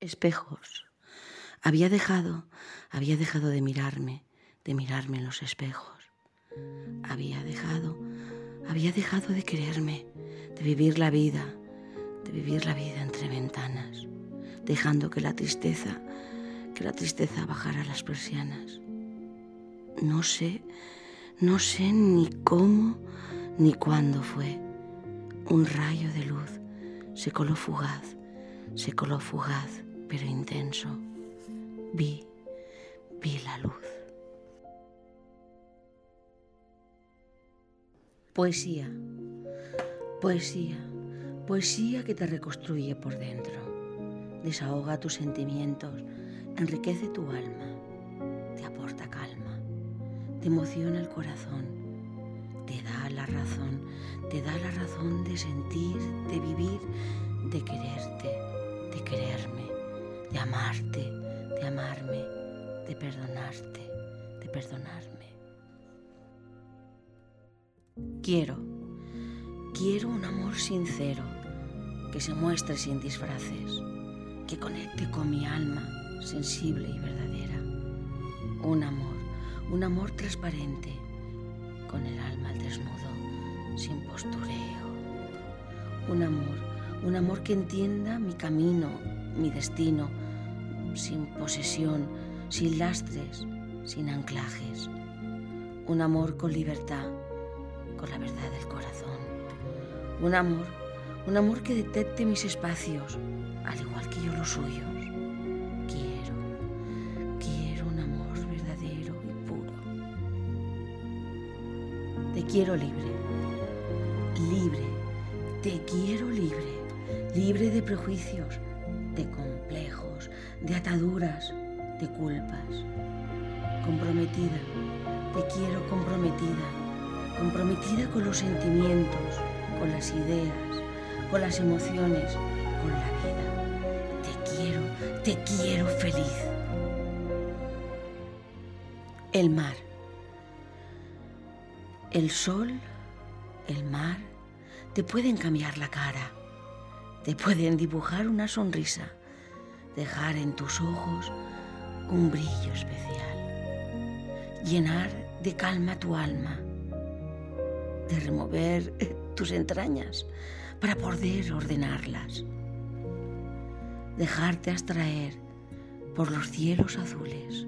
Espejos. Había dejado, había dejado de mirarme, de mirarme en los espejos. Había dejado, había dejado de quererme, de vivir la vida, de vivir la vida entre ventanas, dejando que la tristeza, que la tristeza bajara las persianas. No sé, no sé ni cómo ni cuándo fue. Un rayo de luz se coló fugaz, se coló fugaz, pero intenso. Vi, vi la luz. Poesía, poesía, poesía que te reconstruye por dentro, desahoga tus sentimientos, enriquece tu alma, te aporta calma, te emociona el corazón, te da la razón, te da la razón de sentir, de vivir, de quererte, de amarte, de amarme, de perdonarte, de perdonarme. Quiero, quiero un amor sincero, que se muestre sin disfraces, que conecte con mi alma sensible y verdadera. Un amor, un amor transparente, con el alma al desnudo, sin postureo. Un amor, un amor que entienda mi camino, mi destino, sin posesión, sin lastres, sin anclajes. Un amor con libertad con la verdad del corazón. Un amor, un amor que detecte mis espacios, al igual que yo los suyos. Quiero, quiero un amor verdadero y puro. Te quiero libre, libre, te quiero libre, libre de prejuicios, de complejos, de ataduras, de culpas. Comprometida, te quiero comprometida comprometida con los sentimientos, con las ideas, con las emociones, con la vida. Te quiero, te quiero feliz. El mar. El sol, el mar, te pueden cambiar la cara, te pueden dibujar una sonrisa, dejar en tus ojos un brillo especial, llenar de calma tu alma de remover eh, tus entrañas para poder ordenarlas. Dejarte abstraer por los cielos azules.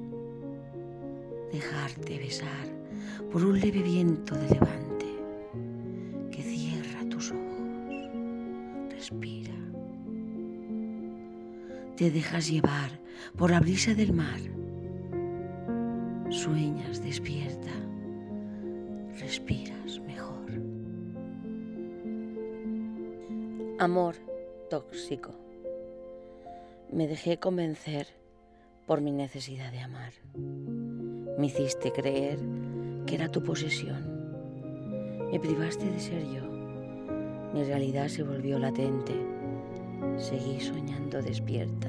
Dejarte besar por un leve viento de levante Te dejas llevar por la brisa del mar. Sueñas despierta. Respiras mejor. Amor tóxico. Me dejé convencer por mi necesidad de amar. Me hiciste creer que era tu posesión. Me privaste de ser yo. Mi realidad se volvió latente. Seguí soñando despierta.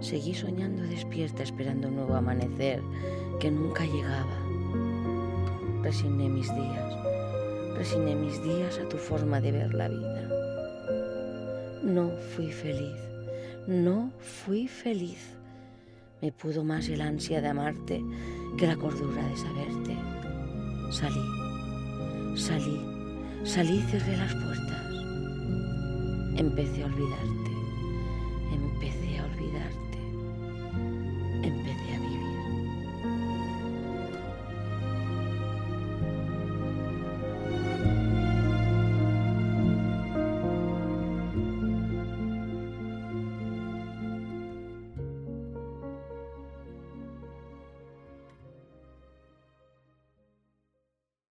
Seguí soñando despierta esperando un nuevo amanecer que nunca llegaba. Resigné mis días. Resigné mis días a tu forma de ver la vida no fui feliz, no fui feliz. Me pudo más el ansia de amarte que la cordura de saberte. Salí, salí, salí y cerré las puertas empecé a olvidarte, empecé a olvidarte, empecé a vivir.